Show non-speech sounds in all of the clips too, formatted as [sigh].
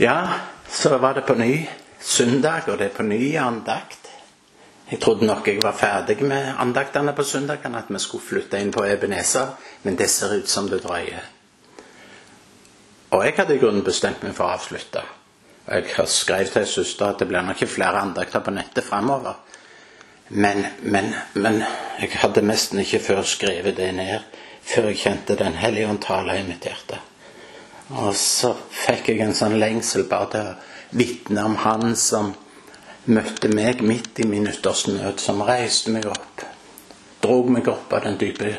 Ja, så var det på ny søndag, og det er på ny andakt. Jeg trodde nok jeg var ferdig med andaktene på søndagene, at vi skulle flytte inn på Ebenezer, men det ser ut som det drøyer. Og jeg hadde i grunnen bestemt meg for å avslutte. Jeg har skrevet til søster at det blir nok ikke flere andakter på nettet framover. Men, men, men jeg hadde nesten ikke før skrevet det ned, før jeg kjente Den hellige ånd tale i mitt hjerte. Og så fikk jeg en sånn lengsel bare til å vitne om Han som møtte meg midt i min nød, som reiste meg opp, drog meg opp av den dype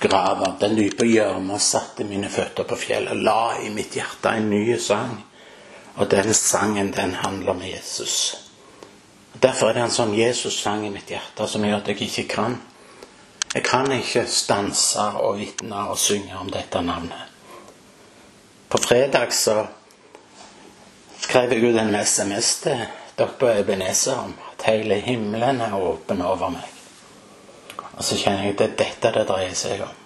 grava, den dype gjørma, satte mine føtter på fjellet, la i mitt hjerte en ny sang. Og den sangen, den handler om Jesus. Derfor er det en sånn Jesus-sang i mitt hjerte som gjør at jeg ikke kan. Jeg kan ikke stanse og vitne og synge om dette navnet. På fredag så skrev jeg ut en SMS til dere på Ebenezer om at hele himmelen er åpen over meg. Og så kjenner jeg at det er dette det dreier seg om.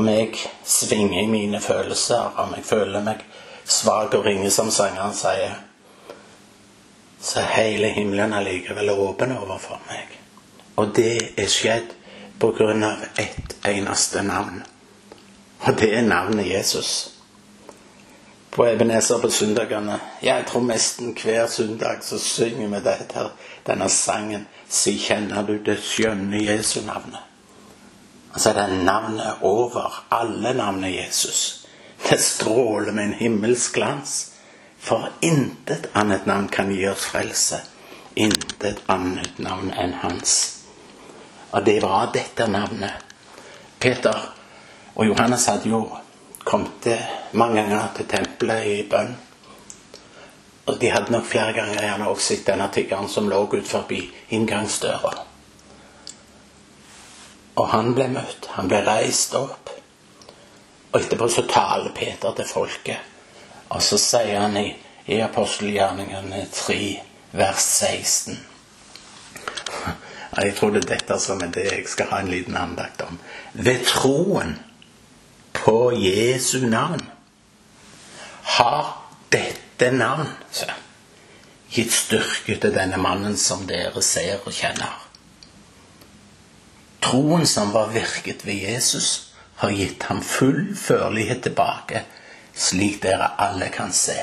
Om jeg svinger i mine følelser, om jeg føler meg svak og ringe, som sangeren sier, så er hele himmelen allikevel åpen overfor meg. Og det er skjedd på grunn av ett eneste navn. Og det er navnet Jesus. På Ebenezer på søndagene Jeg tror nesten hver søndag så synger vi dette, denne sangen Si kjenner du det skjønne Jesu navnet. Altså det er navnet over alle navnet Jesus. Det stråler med en himmelsk glans. For intet annet navn kan gi oss frelse. Intet annet navn enn hans. Og det var dette navnet. Peter og Johannes hadde jo kommet mange ganger til tempelet i bønn. Og de hadde nok flere ganger gjerne også sett denne tiggeren som lå ut forbi inngangsdøra. Og han ble møtt. Han ble reist opp. Og etterpå så taler Peter til folket. Og så sier han i, i apostelgjerningene 3, vers 16 [laughs] Jeg tror det er dette som er det jeg skal ha en liten andakt om. Ved troen på Jesu navn har dette navn gitt styrke til denne mannen som dere ser og kjenner. Troen som var virket ved Jesus, har gitt ham full førlighet tilbake, slik dere alle kan se.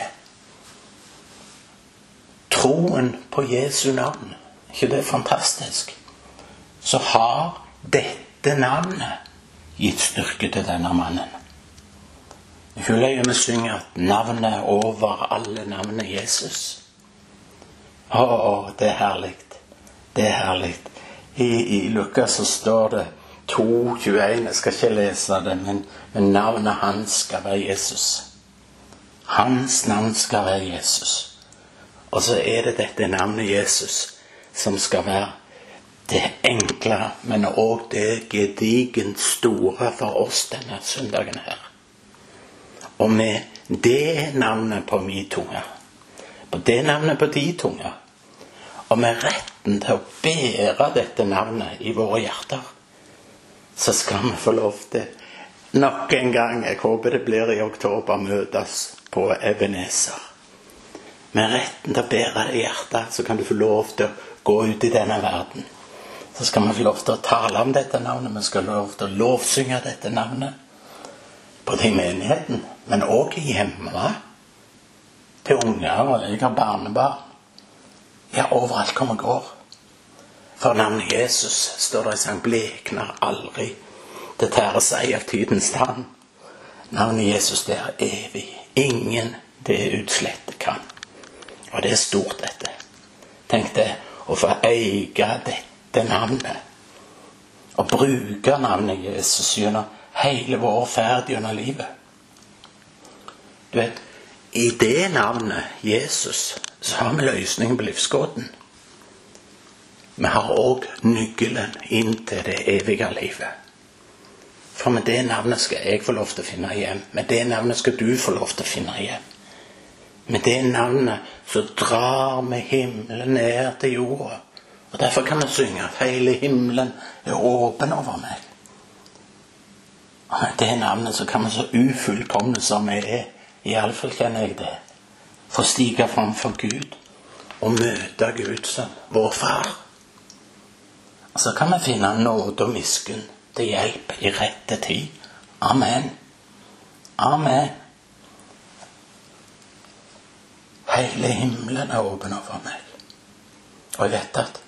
Troen på Jesu navn, ikke det er fantastisk? Så har dette navnet gitt styrke til denne mannen. Huløyene synger at navnet er over alle navnene Jesus. Å, det er herlig. Det er herlig. I, I Lukas så står det 2,21. Jeg skal ikke lese det, men, men navnet hans skal være Jesus. Hans navn skal være Jesus. Og så er det dette navnet Jesus som skal være det enkle, men òg det gedigent store for oss denne søndagen her. Og med det navnet på min tunge, på det navnet på de tunge, og med retten til å bære dette navnet i våre hjerter, så skal vi få lov til nok en gang, jeg håper det blir i oktober, møtes på Ebenezer. Med retten til å bære det i hjertet, så kan du få lov til å gå ut i denne verden. Så skal vi få lov til å tale om dette navnet, vi skal få lov til å lovsynge dette navnet. Både i menigheten, men òg hjemme. Til unger, og jeg har barnebarn. Ja, overalt hvor vi går. For navnet Jesus, står det i sang, blekner aldri. Det tærer seg av tidens tann. Navnet Jesus, det er evig. Ingen det utslette kan. Og det er stort, dette. Tenk det, å få eie dette navnet. Å bruke navnet Jesus gjennom hele vår ferd gjennom livet. Du vet, i det navnet Jesus så har vi løsningen på livsgåten. Vi har òg nøkkelen inn til det evige livet. For med det navnet skal jeg få lov til å finne hjem. Med det navnet skal du få lov til å finne hjem. Med det navnet så drar vi himmelen ned til jorda. Og Derfor kan vi synge at hele himmelen er åpen over meg. Og med det navnet så kan vi så ufullkomne som vi er, iallfall kjenner jeg det, få stige framfor Gud og møte Gud som vår far. Og så kan vi finne nåde og miskunn til hjelp i rette tid. Amen. Amen. Hele himmelen er åpen over meg. Og jeg vet at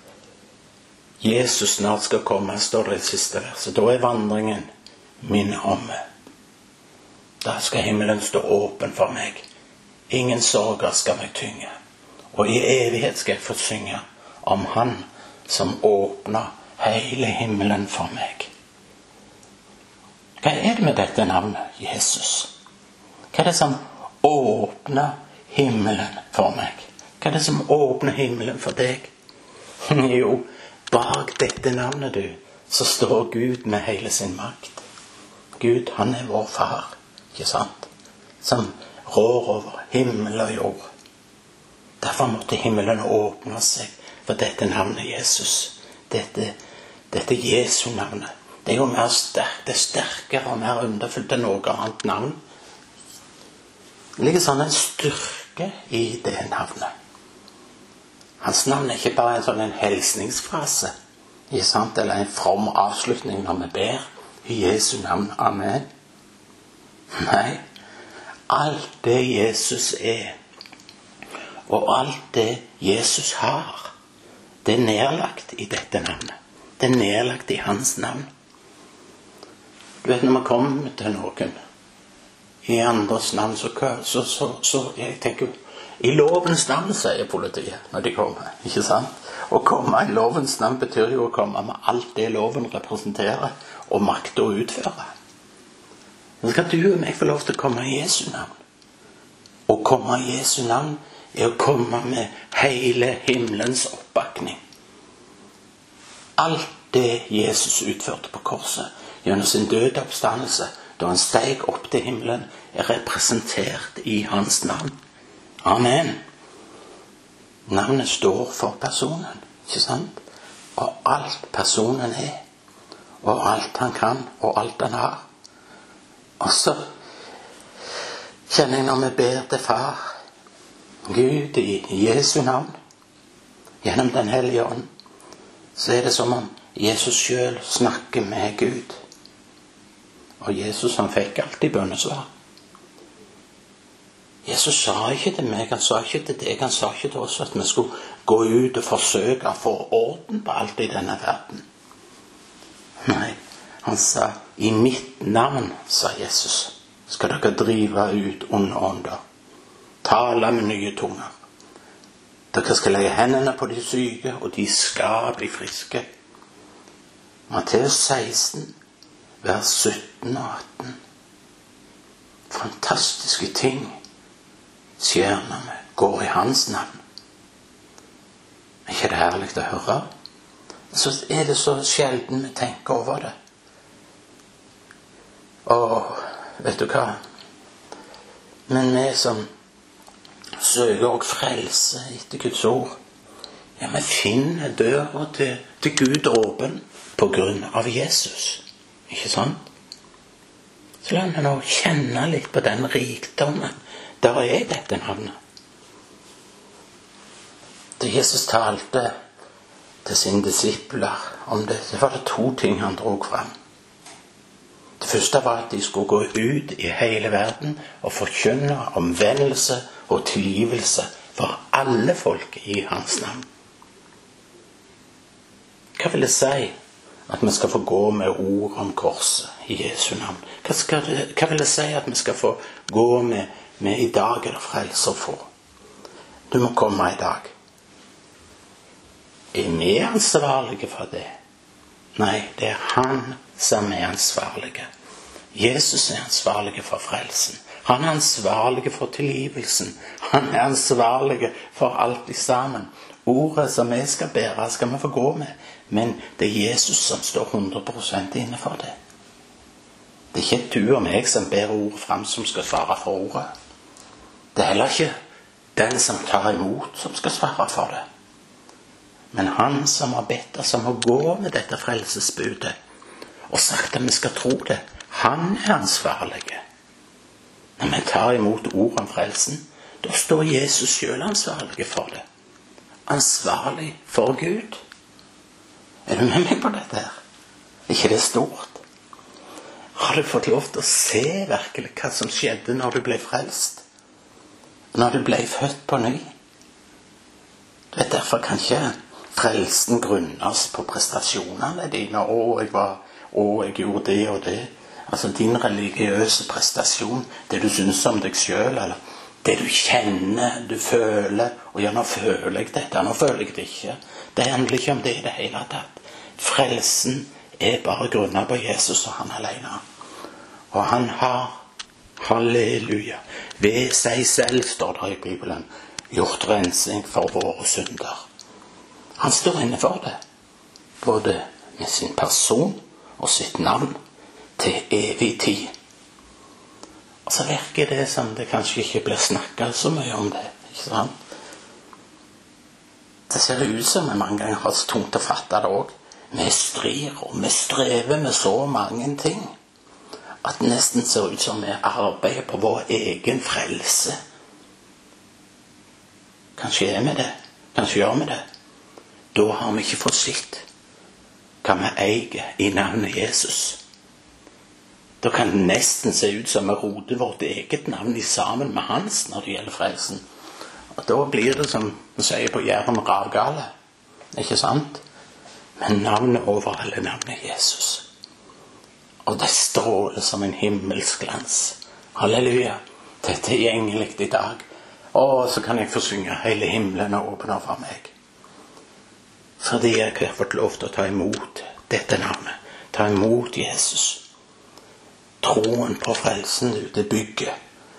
Jesus snart skal komme, står det i siste verset. Da er vandringen min omme. Da skal himmelen stå åpen for meg. Ingen sorger skal meg tynge. Og i evighet skal jeg få synge om Han som åpna hele himmelen for meg. Hva er det med dette navnet Jesus? Hva er det som åpner himmelen for meg? Hva er det som åpner himmelen for deg? [laughs] Jo, bak dette navnet, du, så står Gud med hele sin makt. Gud, han er vår far, ikke sant? Som rår over himmel og jord. Derfor måtte himmelen åpne seg for dette navnet Jesus. Dette, dette Jesu navnet. Det er jo mer sterk, det er sterkere og mer underfullt enn noe annet navn. Det ligger sånn en styrke i det navnet. Hans navn er ikke bare en sånn en hilsningsfrase eller en from avslutning når vi ber i Jesu navn. Amen. Nei, alt det Jesus er, og alt det Jesus har, det er nedlagt i dette navnet. Det er nedlagt i hans navn. Du vet, når vi kommer til noen i andres navn, så, så, så, jeg tenker I lovens navn, sier politiet når de kommer. ikke sant? Å komme i lovens navn betyr jo å komme med alt det loven representerer, og makter å utføre. Så skal du og meg få lov til å komme i Jesu navn. Å komme i Jesu navn er å komme med hele himmelens oppbakning. Alt det Jesus utførte på korset gjennom sin døde oppstandelse, da han steg opp til himmelen, er representert i hans navn. Amen. Navnet står for personen, ikke sant? Og alt personen er, og alt han kan, og alt han har. Og så kjenner jeg når vi ber til Far, Gud i Jesu navn, gjennom Den hellige ånd, så er det som om Jesus sjøl snakker med Gud. Og Jesus han fikk alltid bønnesvar. Jesus sa ikke til meg, han sa ikke til deg, han sa ikke til oss at vi skulle gå ut og forsøke å få orden på alt i denne verden. Nei, han sa 'I mitt navn', sa Jesus, 'skal dere drive ut onde ånder'. Tale med nye tunger. Dere skal legge hendene på de syke, og de skal bli friske. Matteus 16, vers 17 og 18. Fantastiske ting skjer når vi går i Hans navn. Er ikke det herlig å høre? Så er det så sjelden vi tenker over det. Og vet du hva? Men vi som søker òg frelse etter Guds ord, ja, vi finner døra til, til Gud åpen på grunn av Jesus. Ikke sant? Så la meg nå kjenne litt på den rikdommen der er dette navnet. Da Jesus talte til sine disipler om det, så var det to ting han dro fram. Det første var at de skulle gå ut i hele verden og forkynne omvendelse og tilgivelse for alle folk i hans navn. Hva vil det si at vi skal få gå med ord om korset i Jesu navn? Hva, skal, hva vil det si at vi skal få gå med vi i dag er det frelse å få. Du må komme i dag. Er vi ansvarlige for det? Nei, det er han som er ansvarlige. Jesus er ansvarlig for frelsen. Han er ansvarlig for tilgivelsen. Han er ansvarlig for alt i sammen. Ordet som vi skal bære, skal vi få gå med. Men det er Jesus som står 100% inne for det. Det er ikke du og meg som bærer ordet fram, som skal svare for ordet. Det er heller ikke den som tar imot, som skal svare for det. Men han som har bedt oss om å gå med dette frelsesbudet og sagt at vi skal tro det, han er ansvarlig. Når vi tar imot ord om frelsen, Da står Jesus sjøl ansvarlig for det. Ansvarlig for Gud. Er du med meg på dette her? Er ikke det stort? Har du fått lov til å se virkelig hva som skjedde når du ble frelst? Når du ble født på ny? Det er Derfor kan ikke frelsen grunnes på prestasjonene dine. 'Å, jeg var Å, jeg gjorde det og det.' Altså din religiøse prestasjon, det du syns om deg sjøl, eller det du kjenner, du føler Og ja, nå føler jeg dette, nå føler jeg det ikke. Det handler ikke om det i det hele tatt. Frelsen er bare grunna på Jesus og han alene. Og han har, halleluja, ved seg selv, står det i Bibelen, gjort rensing for våre synder. Han står inne for det, både med sin person og sitt navn, til evig tid. Og så virker det som det kanskje ikke blir snakka så mye om det. ikke sant? Det ser ut som vi mange ganger har tungt å fatte det òg. Vi strir og vi strever med så mange ting at det nesten ser ut som vi arbeider på vår egen frelse. Kanskje er vi det. Kanskje gjør vi det. Da har vi ikke fått sett hva vi eier i navnet Jesus. Da kan det nesten se ut som vi roter vårt eget navn i sammen med hans når det gjelder frelsen. Og Da blir det som vi sier på Jæren ravgale. Ikke sant? Men navnet over alle navn er Jesus. Og det stråler som en himmelsglans. Halleluja. Det er tilgjengelig i dag. Og så kan jeg få synge 'Hele himmelen er åpen for meg'. Fordi jeg har fått lov til å ta imot dette navnet. Ta imot Jesus. Troen på frelsen det bygger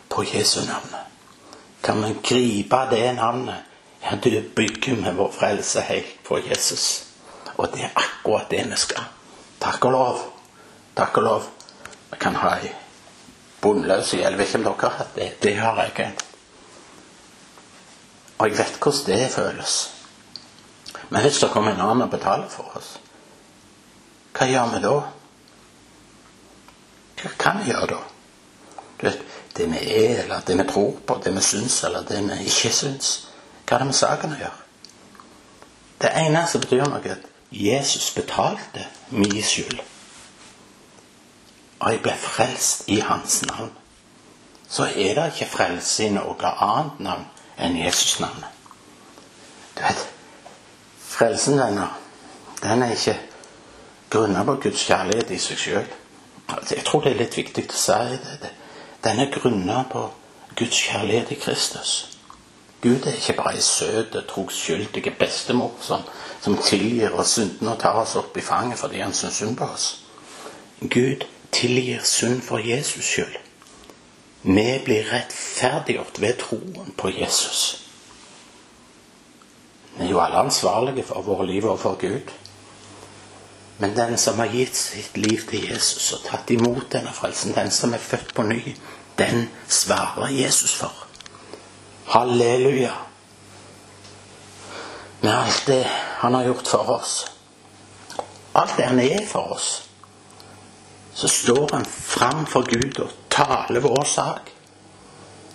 på Jesu navn. Kan vi gripe det navnet, ja, du bygger med vår frelse helt på Jesus. Og det er akkurat det vi skal. Takk og lov. Takk og lov. Vi kan ha ei bunnløs Jeg vet ikke om dere har hatt det. Det har jeg. ikke. Og jeg vet hvordan det føles. Men hvis det kommer en annen og betaler for oss, hva gjør vi da? Hva kan vi gjøre da? Du vet, Det vi er, eller det vi tror på, det vi syns, eller det vi ikke syns. Hva er det med saken å gjøre? Det ene som betyr noe, at Jesus betalte min skyld. Og jeg ble frelst i hans navn. Så er det ikke frelse i noe annet navn enn Jesus-navnet. Du vet, frelsen, venner, den er ikke grunna på Guds kjærlighet i seg sjøl. Altså, jeg tror det er litt viktig å si det. Den er grunna på Guds kjærlighet i Kristus. Gud er ikke bare ei søt, trosskyldig bestemor som, som tilgir oss syndene og tar oss opp i fanget fordi han syns synd på oss. Gud tilgir synd for Jesus skyld. Vi blir rettferdiggjort ved troen på Jesus. Vi er jo alle ansvarlige for våre liv og for Gud. Men den som har gitt sitt liv til Jesus og tatt imot denne frelsen, den som er født på ny, den svarer Jesus for. Halleluja. Med alt det han har gjort for oss, alt det han er for oss, så står han fram for Gud og taler vår sak.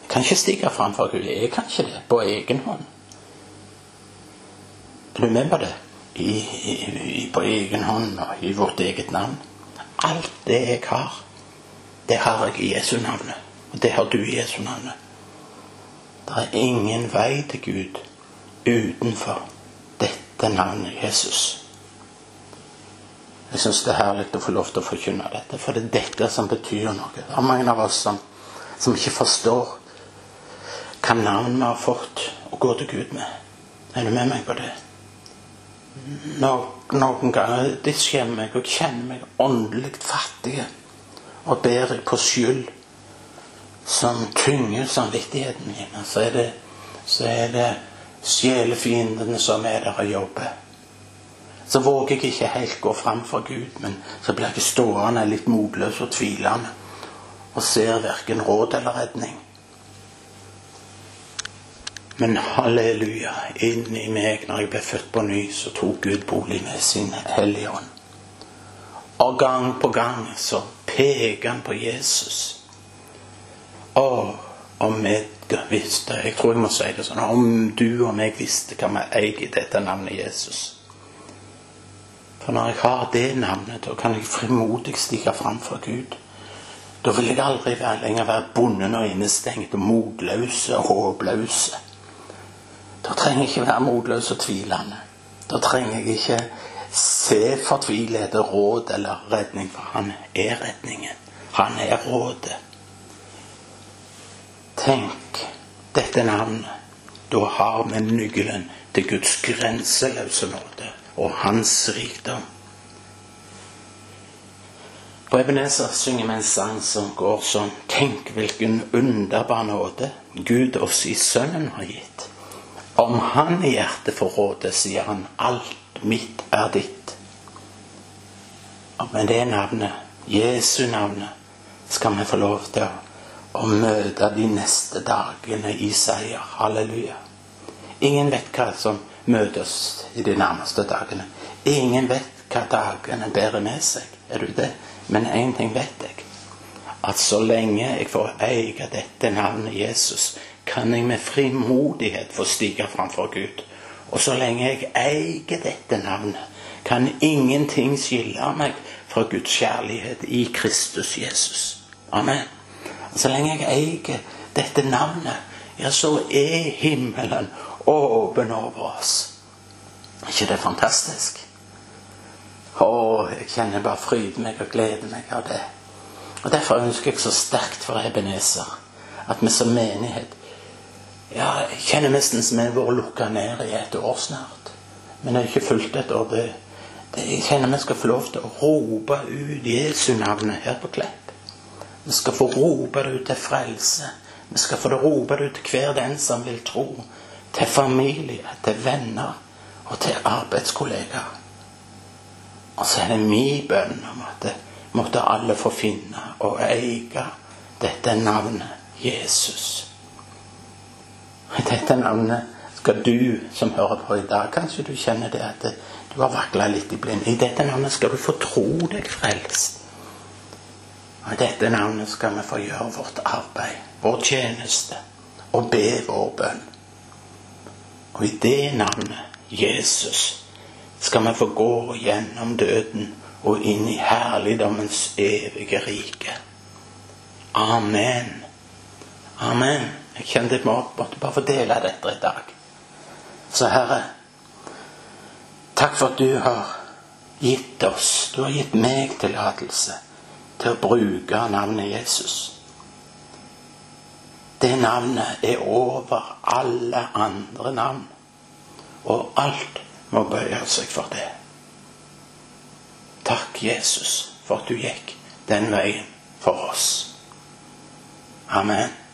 Jeg kan ikke stikke fram for Gud. Jeg kan ikke det på egen hånd. Er på det? I, i, på egen hånd og i vårt eget navn. Alt det jeg har, det har jeg i Jesu navnet. Og det har du i Jesu navnet. Det er ingen vei til Gud utenfor dette navnet Jesus. Jeg syns det er herlig å få lov til å forkynne dette, for det er dette som betyr noe. Det er mange av oss som, som ikke forstår hva navn vi har fått å gå til Gud med. Er du med meg på det? Noen ganger det skjer meg, og kjenner meg åndelig fattig og ber jeg på skyld som tynger samvittigheten min. Så er det, så det sjelefiendene som er der og jobber. Så våger jeg ikke helt gå fram for Gud, men så blir jeg stående litt motløs og tvilende og ser verken råd eller redning. Men halleluja, inni meg, når jeg ble født på ny, så tok Gud bolig med sin Hellige Ånd. Og gang på gang så peker han på Jesus. Og, om jeg visste Jeg tror jeg må si det sånn Om du og meg visste hva vi eier i dette navnet Jesus. For når jeg har det navnet, da kan jeg frimodig stige fram for Gud. Da vil jeg aldri lenger være bonden og innestengt og motløs og håpløs. Da trenger jeg ikke være motløs og tvilende. Da trenger jeg ikke se fortvilede råd eller redning, for han er redningen. Han er rådet. Tenk dette navnet. Da har vi nøkkelen til Guds grenseløse nåde og Hans rikdom. På Ebenezer synger vi en sang som går sånn Tenk hvilken underbar nåde Gud oss i Sønnen har gitt. Om Han i hjertet får råde, sier Han, alt mitt er ditt. Og med det navnet, Jesu navnet, skal vi få lov til å møte de neste dagene i seier. Halleluja. Ingen vet hva som møter oss i de nærmeste dagene. Ingen vet hva dagene bærer med seg. Er du det? Men én ting vet jeg. At så lenge jeg får eie dette navnet Jesus, kan jeg med frimodighet få stige framfor Gud. Og så lenge jeg eier dette navnet, kan ingenting skille meg fra Guds kjærlighet i Kristus Jesus. Amen. Så lenge jeg eier dette navnet, ja, så er himmelen åpen over oss. Er ikke det fantastisk? Å, jeg kjenner bare fryder meg og gleder meg av det. Og Derfor ønsker jeg så sterkt for Ebenezer at vi som menighet ja, Jeg kjenner nesten som vi har vært lukka ned i et år snart. Men jeg har ikke fulgt et år. Det, det, jeg kjenner vi skal få lov til å rope ut Jesu navnet her på Klepp. Vi skal få rope det ut til frelse. Vi skal få det rope det ut til hver den som vil tro. Til familie, til venner og til arbeidskollegaer. Og så er det min bønn om at måtte alle få finne og eie dette navnet Jesus. Dette navnet skal du som hører på i dag, kanskje du kjenner det at du har vakla litt i blind. I dette navnet skal du få tro deg frelst. Og I dette navnet skal vi få gjøre vårt arbeid, vår tjeneste, og be vår bønn. Og i det navnet, Jesus, skal vi få gå gjennom døden og inn i herligdommens evige rike. Amen. Amen. Jeg kjente jeg måtte bare få dele dette i dag. Så Herre, takk for at du har gitt oss, du har gitt meg tillatelse til å bruke navnet Jesus. Det navnet er over alle andre navn, og alt må bøye seg for det. Takk, Jesus, for at du gikk den veien for oss. Amen.